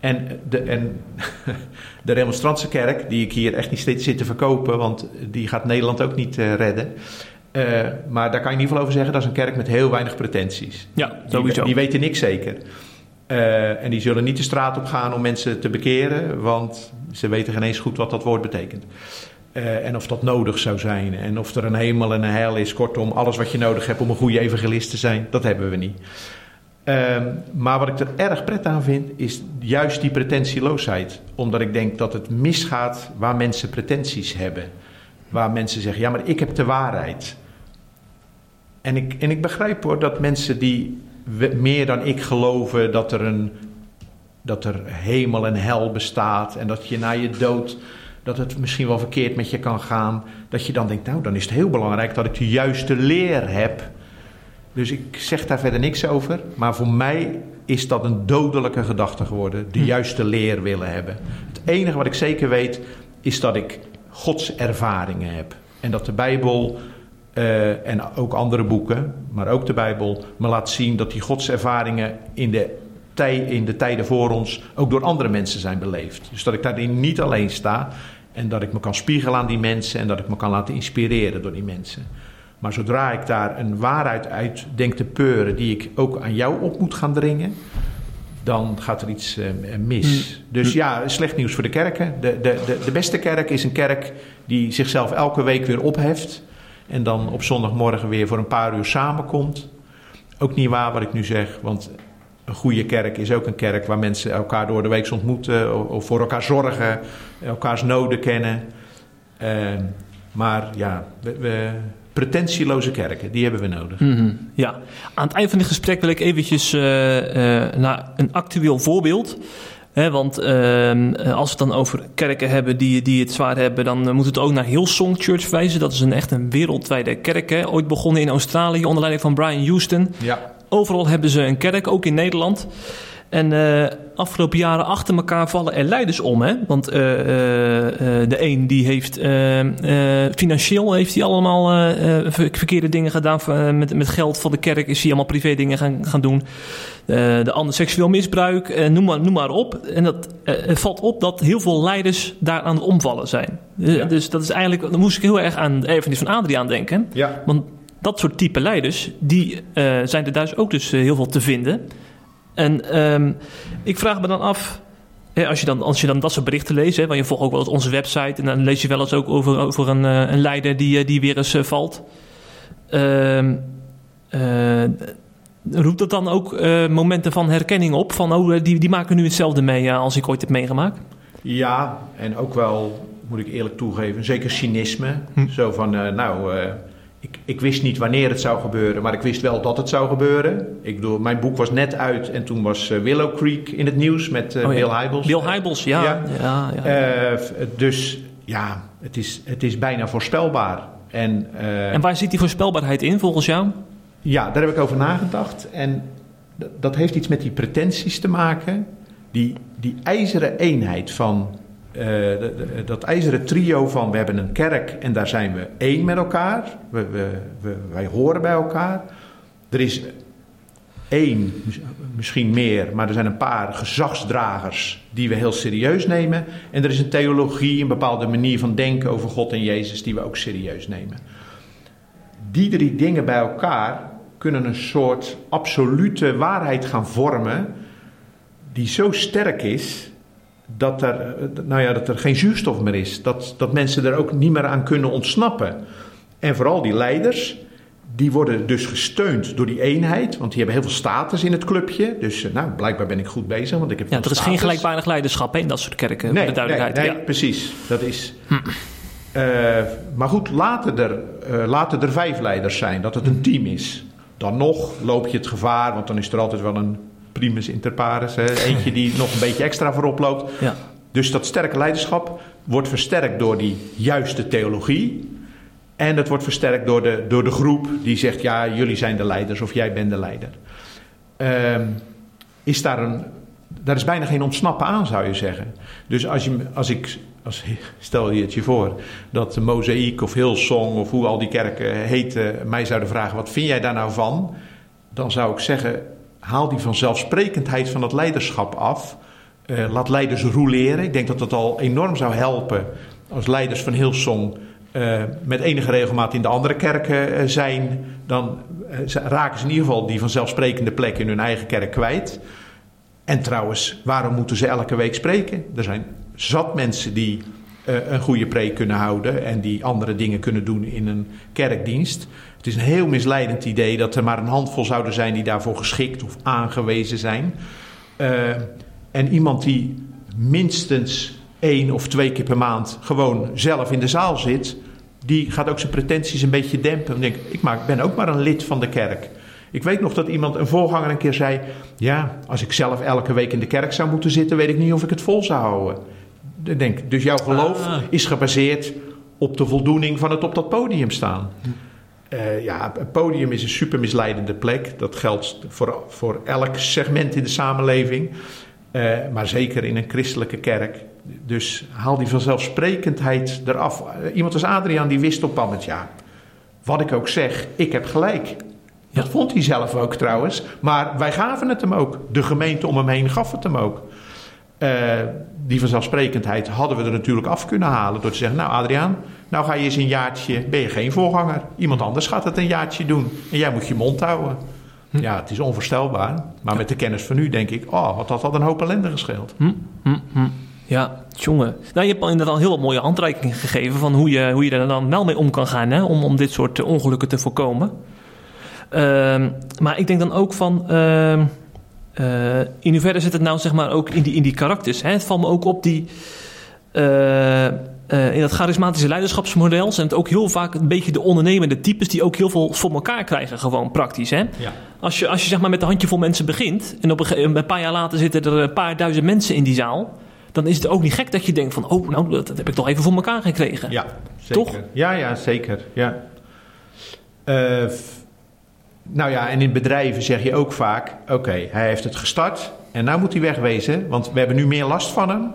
En de, en de Remonstrantse kerk, die ik hier echt niet steeds zit te verkopen, want die gaat Nederland ook niet uh, redden. Uh, maar daar kan je in ieder geval over zeggen, dat is een kerk met heel weinig pretenties. Ja, sowieso. Die, die weten niks zeker. Uh, en die zullen niet de straat op gaan om mensen te bekeren, want ze weten geen eens goed wat dat woord betekent. Uh, en of dat nodig zou zijn. En of er een hemel en een hel is. Kortom, alles wat je nodig hebt om een goede evangelist te zijn, dat hebben we niet. Uh, maar wat ik er erg pret aan vind, is juist die pretentieloosheid. Omdat ik denk dat het misgaat waar mensen pretenties hebben. Waar mensen zeggen, ja, maar ik heb de waarheid. En ik, en ik begrijp hoor dat mensen die meer dan ik geloven dat er een dat er hemel en hel bestaat en dat je na je dood dat het misschien wel verkeerd met je kan gaan, dat je dan denkt, nou, dan is het heel belangrijk dat ik de juiste leer heb. Dus ik zeg daar verder niks over, maar voor mij is dat een dodelijke gedachte geworden, de hm. juiste leer willen hebben. Het enige wat ik zeker weet is dat ik Gods ervaringen heb en dat de Bijbel uh, en ook andere boeken, maar ook de Bijbel, me laat zien dat die godservaringen in de, tij, in de tijden voor ons ook door andere mensen zijn beleefd. Dus dat ik daarin niet alleen sta en dat ik me kan spiegelen aan die mensen en dat ik me kan laten inspireren door die mensen. Maar zodra ik daar een waarheid uit denk te peuren die ik ook aan jou op moet gaan dringen, dan gaat er iets uh, mis. Mm. Dus ja, slecht nieuws voor de kerken. De, de, de, de beste kerk is een kerk die zichzelf elke week weer opheft en dan op zondagmorgen weer voor een paar uur samenkomt. Ook niet waar wat ik nu zeg, want een goede kerk is ook een kerk waar mensen elkaar door de week ontmoeten, of voor elkaar zorgen, elkaars noden kennen. Uh, maar ja, we, pretentieloze kerken, die hebben we nodig. -hmm. Ja, aan het eind van dit gesprek wil ik eventjes uh, uh, naar een actueel voorbeeld want ehm, als we het dan over kerken hebben die, die het zwaar hebben, dan moet het ook naar Hillsong Church wijzen. Dat is een echt een wereldwijde kerk. Hè? Ooit begonnen in Australië onder leiding van Brian Houston. Ja. Overal hebben ze een kerk, ook in Nederland. En uh, afgelopen jaren achter elkaar vallen er leiders om. Hè? Want uh, uh, de een die heeft financieel heeft hij allemaal verkeerde dingen gedaan. met, met geld van de kerk is hij allemaal privé dingen gaan, gaan doen. De ander seksueel misbruik, noem, maar, noem maar op. En dat, het valt op dat heel veel leiders daar aan het omvallen zijn. Ja. Dus dat is eigenlijk, dan moest ik heel erg aan de erfenis van Adriaan denken. Ja. Want dat soort type leiders, die zijn er thuis ook dus heel veel te vinden. En um, ik vraag me dan af, hè, als, je dan, als je dan dat soort berichten leest, hè, want je volgt ook wel eens onze website en dan lees je wel eens ook over, over een, uh, een leider die, eh, die weer eens uh, valt. Roept dat dan ook momenten van herkenning op? Van oh, die, die maken nu hetzelfde mee als ik ooit heb meegemaakt? Ja, en ook wel, moet ik eerlijk toegeven, zeker cynisme. Hm. Zo van, nou ik, ik, wist niet wanneer het zou gebeuren, maar ik wist wel dat het zou gebeuren. Ik bedoel, mijn boek was net uit en toen was Willow Creek in het nieuws met oh, ja. Bill Hybels. Bill Hybels, ja. ja. ja, ja. Dus ja, het is, het is bijna voorspelbaar. En, en waar zit die voorspelbaarheid in volgens jou? Ja, daar heb ik over nagedacht. En dat heeft iets met die pretenties te maken. Die, die ijzeren eenheid van uh, dat ijzeren trio van we hebben een kerk en daar zijn we één met elkaar. We, we, wij horen bij elkaar. Er is één, misschien meer, maar er zijn een paar gezagsdragers die we heel serieus nemen. En er is een theologie, een bepaalde manier van denken over God en Jezus die we ook serieus nemen. Die drie dingen bij elkaar kunnen een soort absolute waarheid gaan vormen die zo sterk is dat er, nou ja, dat er geen zuurstof meer is. Dat, dat mensen er ook niet meer aan kunnen ontsnappen. En vooral die leiders, die worden dus gesteund door die eenheid. Want die hebben heel veel status in het clubje. Dus eh, nou, blijkbaar ben ik goed bezig. Want ik heb ja, er is geen gelijkwaardig leiderschap in dat soort kerken. Nee, de duidelijkheid. nee, nee ja. precies. Dat is... Hm. Uh, maar goed, laten er, uh, laten er vijf leiders zijn. Dat het een team is. Dan nog loop je het gevaar, want dan is er altijd wel een primus inter pares. Hè? Eentje die nog een beetje extra voorop loopt. Ja. Dus dat sterke leiderschap wordt versterkt door die juiste theologie. En het wordt versterkt door de, door de groep die zegt: ja, jullie zijn de leiders of jij bent de leider. Uh, is daar, een, daar is bijna geen ontsnappen aan, zou je zeggen. Dus als, je, als ik als, stel je het je voor dat Mozaïek of Hillsong of hoe al die kerken heten mij zouden vragen: wat vind jij daar nou van? Dan zou ik zeggen: haal die vanzelfsprekendheid van het leiderschap af. Uh, laat leiders roleren. Ik denk dat dat al enorm zou helpen als leiders van Hillsong uh, met enige regelmaat in de andere kerken uh, zijn. Dan raken ze in ieder geval die vanzelfsprekende plek in hun eigen kerk kwijt. En trouwens, waarom moeten ze elke week spreken? Er zijn zat mensen die uh, een goede preek kunnen houden en die andere dingen kunnen doen in een kerkdienst. Het is een heel misleidend idee dat er maar een handvol zouden zijn die daarvoor geschikt of aangewezen zijn. Uh, en iemand die minstens één of twee keer per maand gewoon zelf in de zaal zit, die gaat ook zijn pretenties een beetje dempen. En denkt, ik ben ook maar een lid van de kerk. Ik weet nog dat iemand, een voorganger, een keer zei: Ja, als ik zelf elke week in de kerk zou moeten zitten, weet ik niet of ik het vol zou houden. Denk, dus jouw geloof ah. is gebaseerd op de voldoening van het op dat podium staan. Uh, ja, een podium is een super misleidende plek. Dat geldt voor, voor elk segment in de samenleving. Uh, maar zeker in een christelijke kerk. Dus haal die vanzelfsprekendheid eraf. Uh, iemand als Adriaan die wist op het ja, wat ik ook zeg, ik heb gelijk. Dat vond hij zelf ook trouwens. Maar wij gaven het hem ook. De gemeente om hem heen gaf het hem ook. Uh, die vanzelfsprekendheid hadden we er natuurlijk af kunnen halen door te zeggen: Nou, Adriaan, nou ga je eens een jaartje, ben je geen voorganger. Iemand anders gaat het een jaartje doen en jij moet je mond houden. Hm. Ja, het is onvoorstelbaar. Maar met de kennis van nu denk ik: Oh, wat had dat een hoop ellende gescheeld. Hm, hm, hm. Ja, jongen. Nou, je hebt inderdaad al heel wat mooie handreikingen gegeven van hoe je, hoe je er dan wel mee om kan gaan hè, om, om dit soort ongelukken te voorkomen. Uh, maar ik denk dan ook van. Uh, uh, in hoeverre zit het nou zeg maar ook in die, in die karakters? Hè? Het valt me ook op die. Uh, in dat charismatische leiderschapsmodel zijn het ook heel vaak een beetje de ondernemende types die ook heel veel voor elkaar krijgen, gewoon praktisch. Hè? Ja. Als, je, als je zeg maar met een handjevol mensen begint en op een, een paar jaar later zitten er een paar duizend mensen in die zaal, dan is het ook niet gek dat je denkt van, oh, nou, dat, heb ik toch even voor elkaar gekregen. Ja, zeker. Toch? Ja, ja, zeker. Ja. Uh, nou ja, en in bedrijven zeg je ook vaak: oké, hij heeft het gestart en nou moet hij wegwezen, want we hebben nu meer last van hem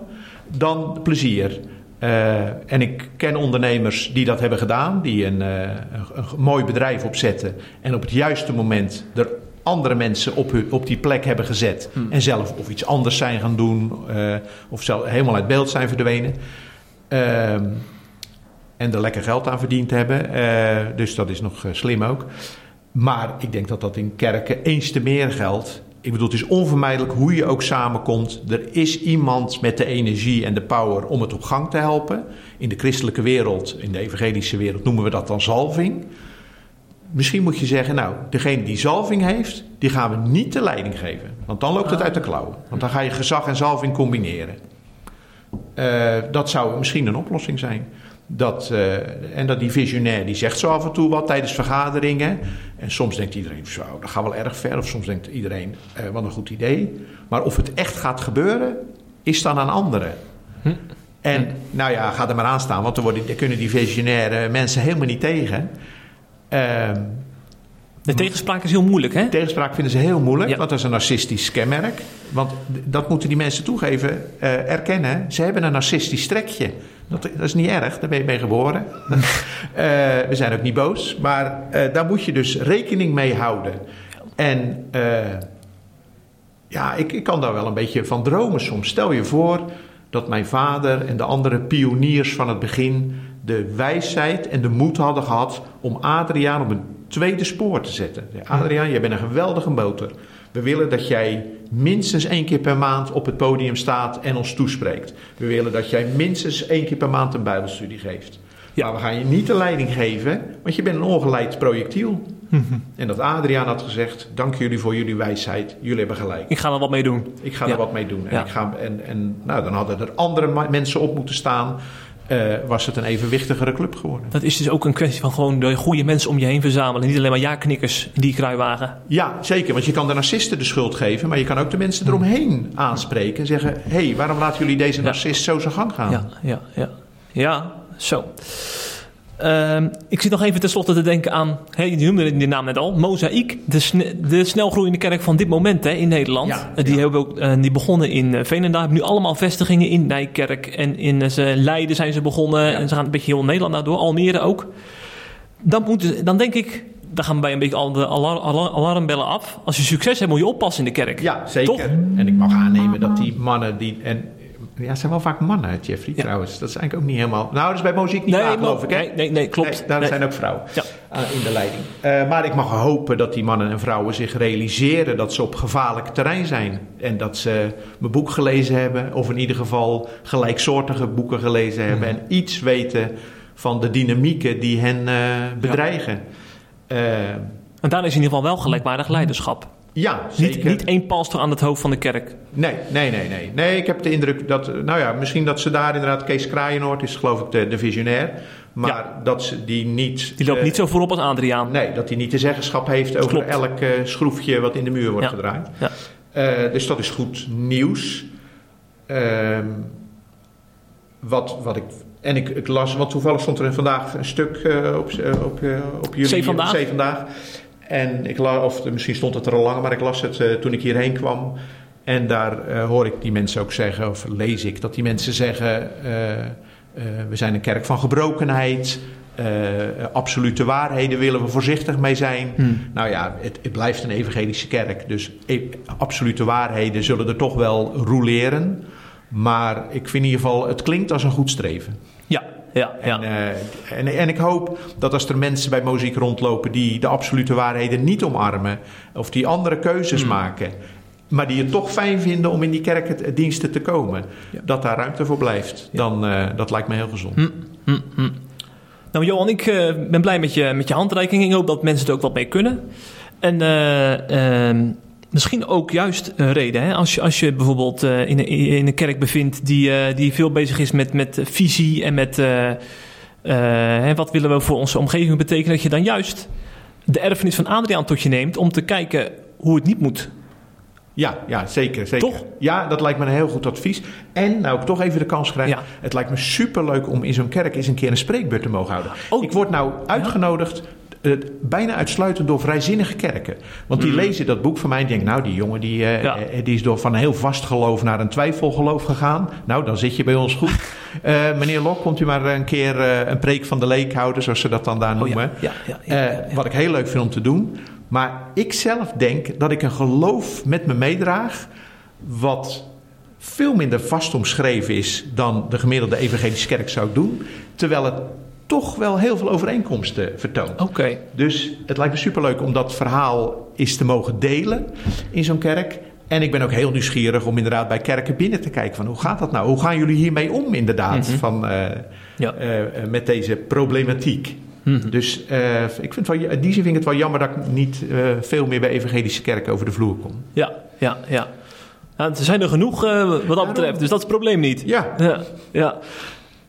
dan plezier. Uh, en ik ken ondernemers die dat hebben gedaan, die een, uh, een, mooi bedrijf opzetten en op het juiste moment er andere mensen op, op die plek hebben gezet hmm. en zelf of iets anders zijn gaan doen uh, of zelf helemaal uit beeld zijn verdwenen. Ehm, en er lekker geld aan verdiend hebben. dus dat is nog slim ook. Maar ik denk dat dat in kerken eens te meer geldt. Ik bedoel, het is onvermijdelijk hoe je ook samenkomt. Er is iemand met de energie en de power om het op gang te helpen. In de christelijke wereld, in de evangelische wereld noemen we dat dan zalving. Misschien moet je zeggen, nou, degene die zalving heeft, die gaan we niet de leiding geven. Want dan loopt het uit de klauwen. Want dan ga je gezag en zalving combineren. Uh, dat zou misschien een oplossing zijn. Dat, uh, en dat die visionair die zegt zo af en toe wat tijdens vergaderingen. En soms denkt iedereen, zo, dat gaat wel erg ver. Of soms denkt iedereen, uh, wat een goed idee. Maar of het echt gaat gebeuren, is dan aan anderen. Hm. En nou ja, ga er maar aan staan, want dan, worden, dan kunnen die visionaire mensen helemaal niet tegen. Uh, de tegenspraak is heel moeilijk, hè? Tegenspraak vinden ze heel moeilijk, want dat is een narcistisch kenmerk. Want dat moeten die mensen toegeven, uh, erkennen. Ze hebben een narcistisch trekje. Dat, dat, is niet erg, daar ben je mee geboren. uh, we zijn ook niet boos, maar uh, daar moet je dus rekening mee houden. En ja, ik, ik kan daar wel een beetje van dromen soms. Stel je voor dat mijn vader en de andere pioniers van het begin de wijsheid en de moed hadden gehad om Adriaan op een tweede spoor te zetten. Adriaan, jij bent een geweldige motor. We willen dat jij minstens één keer per maand op het podium staat en ons toespreekt. We willen dat jij minstens één keer per maand een Bijbelstudie geeft. Ja. Maar we gaan je niet de leiding geven, want je bent een ongeleid projectiel. En dat Adriaan had gezegd: Dank jullie voor jullie wijsheid. Jullie hebben gelijk. Ik ga er wat mee doen. Ik ga er wat mee doen. En, ik ga, en, en nou, dan hadden er andere mensen op moeten staan uh, was het een evenwichtigere club geworden. Dat is dus ook een kwestie van gewoon de goede mensen om je heen verzamelen. Niet alleen maar ja-knikkers in die kruiwagen. Ja, zeker. Want je kan de narcisten de schuld geven. Maar je kan ook de mensen eromheen aanspreken. En zeggen, hé, hey, waarom laten jullie deze narcist zo zijn gang gaan? Ja, ja, ja. Ja, zo. Ehm, ik zit nog even tenslotte te denken aan, hè, je noemde die naam net al, Mozaïek, de, sne- de snelgroeiende kerk van dit moment hè, in Nederland. Ja, Eh, die, ja. hebben ook, eh, die begonnen in uh, Veenendaal, hebben nu allemaal vestigingen in Nijkerk en in eh, ze- Leiden zijn ze begonnen Ja. en ze gaan een beetje heel Nederland naar door, Almere ook. Dan, moet, dan denk ik, dan gaan bij een beetje al de alar- alar- alarmbellen af. Als je succes hebt moet je oppassen in de kerk. Ja, zeker. Toch? En ik mag aannemen dat die mannen die... En, ja, het zijn wel vaak mannen, Jeffrey, Ja. trouwens. Dat is eigenlijk ook niet helemaal... Nou, dat is bij muziek niet Nee, waar, geloof ik, hè? nee, nee, nee, klopt. Nee, daar Nee. zijn ook vrouwen Ja. aan- in de leiding. Eh, maar ik mag hopen dat die mannen en vrouwen zich realiseren... dat ze op gevaarlijk terrein zijn. En dat ze mijn boek gelezen hebben... of in ieder geval gelijksoortige boeken gelezen hebben... en iets weten van de dynamieken die hen eh, bedreigen. Eh, En daar is in ieder geval wel gelijkwaardig leiderschap. Ja, Niet, zeker. niet één pastor aan het hoofd van de kerk. Nee, nee, nee, nee. Nee, ik heb de indruk dat, eh, nou ja, misschien dat ze daar inderdaad, Kees Kraaienoord is geloof ik de, de visionair, maar dat ze die niet... Die loopt eh, niet zo voorop als Adriaan. Nee, dat hij niet de zeggenschap heeft over Klopt. elk eh, schroefje wat in de muur wordt Ja. gedraaid. Ja. Dus dat is goed nieuws. Ehm, wat, wat ik... En ik, ik las, want toevallig stond er vandaag een stuk op, op, op jullie... Zee Vandaag? Zee Vandaag. En ik las, of misschien stond het er al langer, maar ik las het eh, toen ik hierheen kwam. En daar eh, hoor ik die mensen ook zeggen, of lees ik, dat die mensen zeggen... eh, we zijn een kerk van gebrokenheid. absolute waarheden willen we voorzichtig mee zijn. Hmm. Nou ja, het, het blijft een evangelische kerk. Dus e- absolute waarheden zullen er toch wel roleren. Maar ik vind in ieder geval, het klinkt als een goed streven. Ja, ja. En, eh, en, en ik hoop dat als er mensen bij muziek rondlopen die de absolute waarheden niet omarmen, of die andere keuzes Hmm. maken, maar die het toch fijn vinden om in die kerkdiensten te komen, Ja. dat daar ruimte voor blijft. Ja. Dan, eh, dat lijkt me heel gezond. Hm, hm, hm. Nou, Johan, ik eh, ben blij met je, met je handreiking. Ik hoop dat mensen er ook wat mee kunnen. En eh, ehm, misschien ook juist een reden. Hè? Als, je, als je bijvoorbeeld eh, in, een, in een kerk bevindt die, eh, die veel bezig is met, met visie en met eh, eh, hè, wat willen we voor onze omgeving betekenen, dat je dan juist de erfenis van Adriaan tot je neemt om te kijken hoe het niet moet. Ja, ja zeker, zeker. Toch? Ja, dat lijkt me een heel goed advies. En nou ik toch even de kans krijg. Ja. Het lijkt me superleuk om in zo'n kerk eens een keer een spreekbeurt te mogen houden. Oh. Ik word nou uitgenodigd. Eh, bijna uitsluitend door vrijzinnige kerken. Want die lezen dat boek van mij en denken... nou, die jongen die, eh, Mm. Ja. eh, die is door van een heel vast geloof naar een twijfelgeloof gegaan. Nou, dan zit je bij ons goed. Meneer Lok, komt u maar een keer een preek van de leek houden... zoals ze dat dan daar Oh, noemen. ja, ja. Wat ik heel leuk vind om te doen. Maar ik zelf denk dat ik een geloof met me meedraag... wat veel minder vast omschreven is dan de gemiddelde evangelische kerk zou doen. Terwijl het toch wel heel veel overeenkomsten vertoont. Oké. Dus het lijkt me superleuk om dat verhaal eens te mogen delen in zo'n kerk. En ik ben ook heel nieuwsgierig om inderdaad bij kerken binnen te kijken van hoe gaat dat nou? Hoe gaan jullie hiermee om inderdaad Mhm. van, eh, Ja. eh, eh, met deze problematiek? Mhm. Dus ik vind wel, in die zin vind ik het wel jammer dat ik niet veel meer bij evangelische kerken over de vloer kom. Ja, ja, ja. Nou, er zijn er genoeg wat dat betreft, dus dat is het probleem niet. Ja, Ja, ja.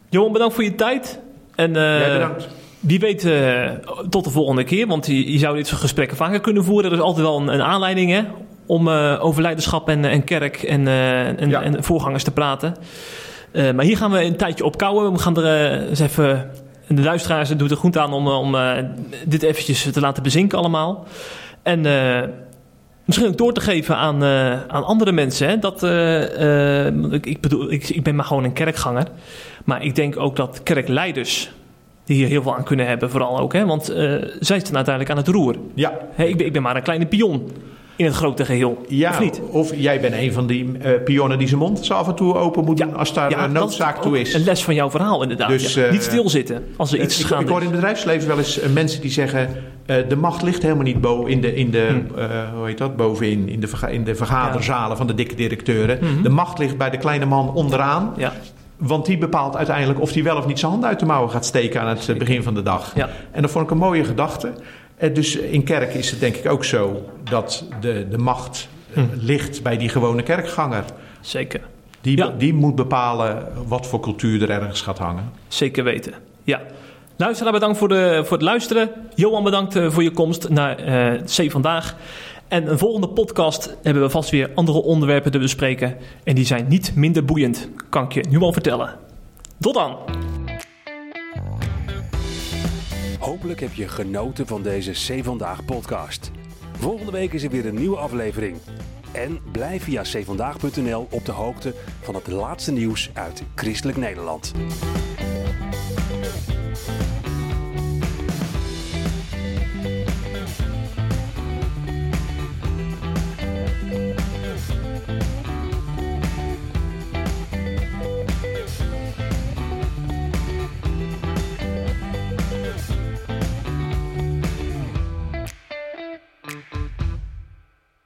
Johan, bedankt voor je tijd. En eh, jij bedankt. wie weet eh, tot de volgende keer, want je, je zou dit soort gesprekken vaker kunnen voeren. Er is altijd wel een, een aanleiding hè, om eh, over leiderschap en, en kerk en, en, Ja. en voorgangers te praten. Maar hier gaan we een tijdje op kouwen. We gaan er eens even... De luisteraars doet er goed aan om, om dit eventjes te laten bezinken allemaal. En misschien ook door te geven aan, aan andere mensen. Hè? Dat, ik, ik bedoel, ik, ik ben maar gewoon een kerkganger. Maar ik denk ook dat kerkleiders die hier heel veel aan kunnen hebben, vooral ook. Hè? Want eh, zij staan uiteindelijk aan het roer. Ja, ik, ben, ik ben maar een kleine pion in het grote geheel. ja Of niet? of jij bent een van die eh, pionnen die zijn mond zo af en toe open moet Ja. als daar Ja, een noodzaak toe is. Een les van jouw verhaal, inderdaad. Dus, ja. eh, Niet stilzitten als er iets ik, gaande ik hoor in het bedrijfsleven wel eens mensen die zeggen... de macht ligt helemaal niet bo in de, in de Hmm. hoe heet dat, bovenin, in de, verga- in de vergaderzalen van de dikke directeuren. Mhm. De macht ligt bij de kleine man onderaan. Want die bepaalt uiteindelijk of hij wel of niet zijn handen uit de mouwen gaat steken aan het begin van de dag. ja, En dat vond ik een mooie gedachte. Eh, Dus in kerk is het denk ik ook zo dat de, de macht eh, Hm. ligt bij die gewone kerkganger. zeker. Die, Ja. die moet bepalen wat voor cultuur er ergens gaat hangen. Zeker weten. Ja. Luisteraar, bedankt voor, de, voor het luisteren. Johan, bedankt eh, voor je komst naar C Vandaag. En een volgende podcast hebben we vast weer andere onderwerpen te bespreken. En die zijn niet minder boeiend, kan ik je nu al vertellen. Tot dan! Hopelijk heb je genoten van deze C Vandaag podcast. Volgende week is er weer een nieuwe aflevering. En blijf via cvandaag.nl op de hoogte van het laatste nieuws uit Christelijk Nederland.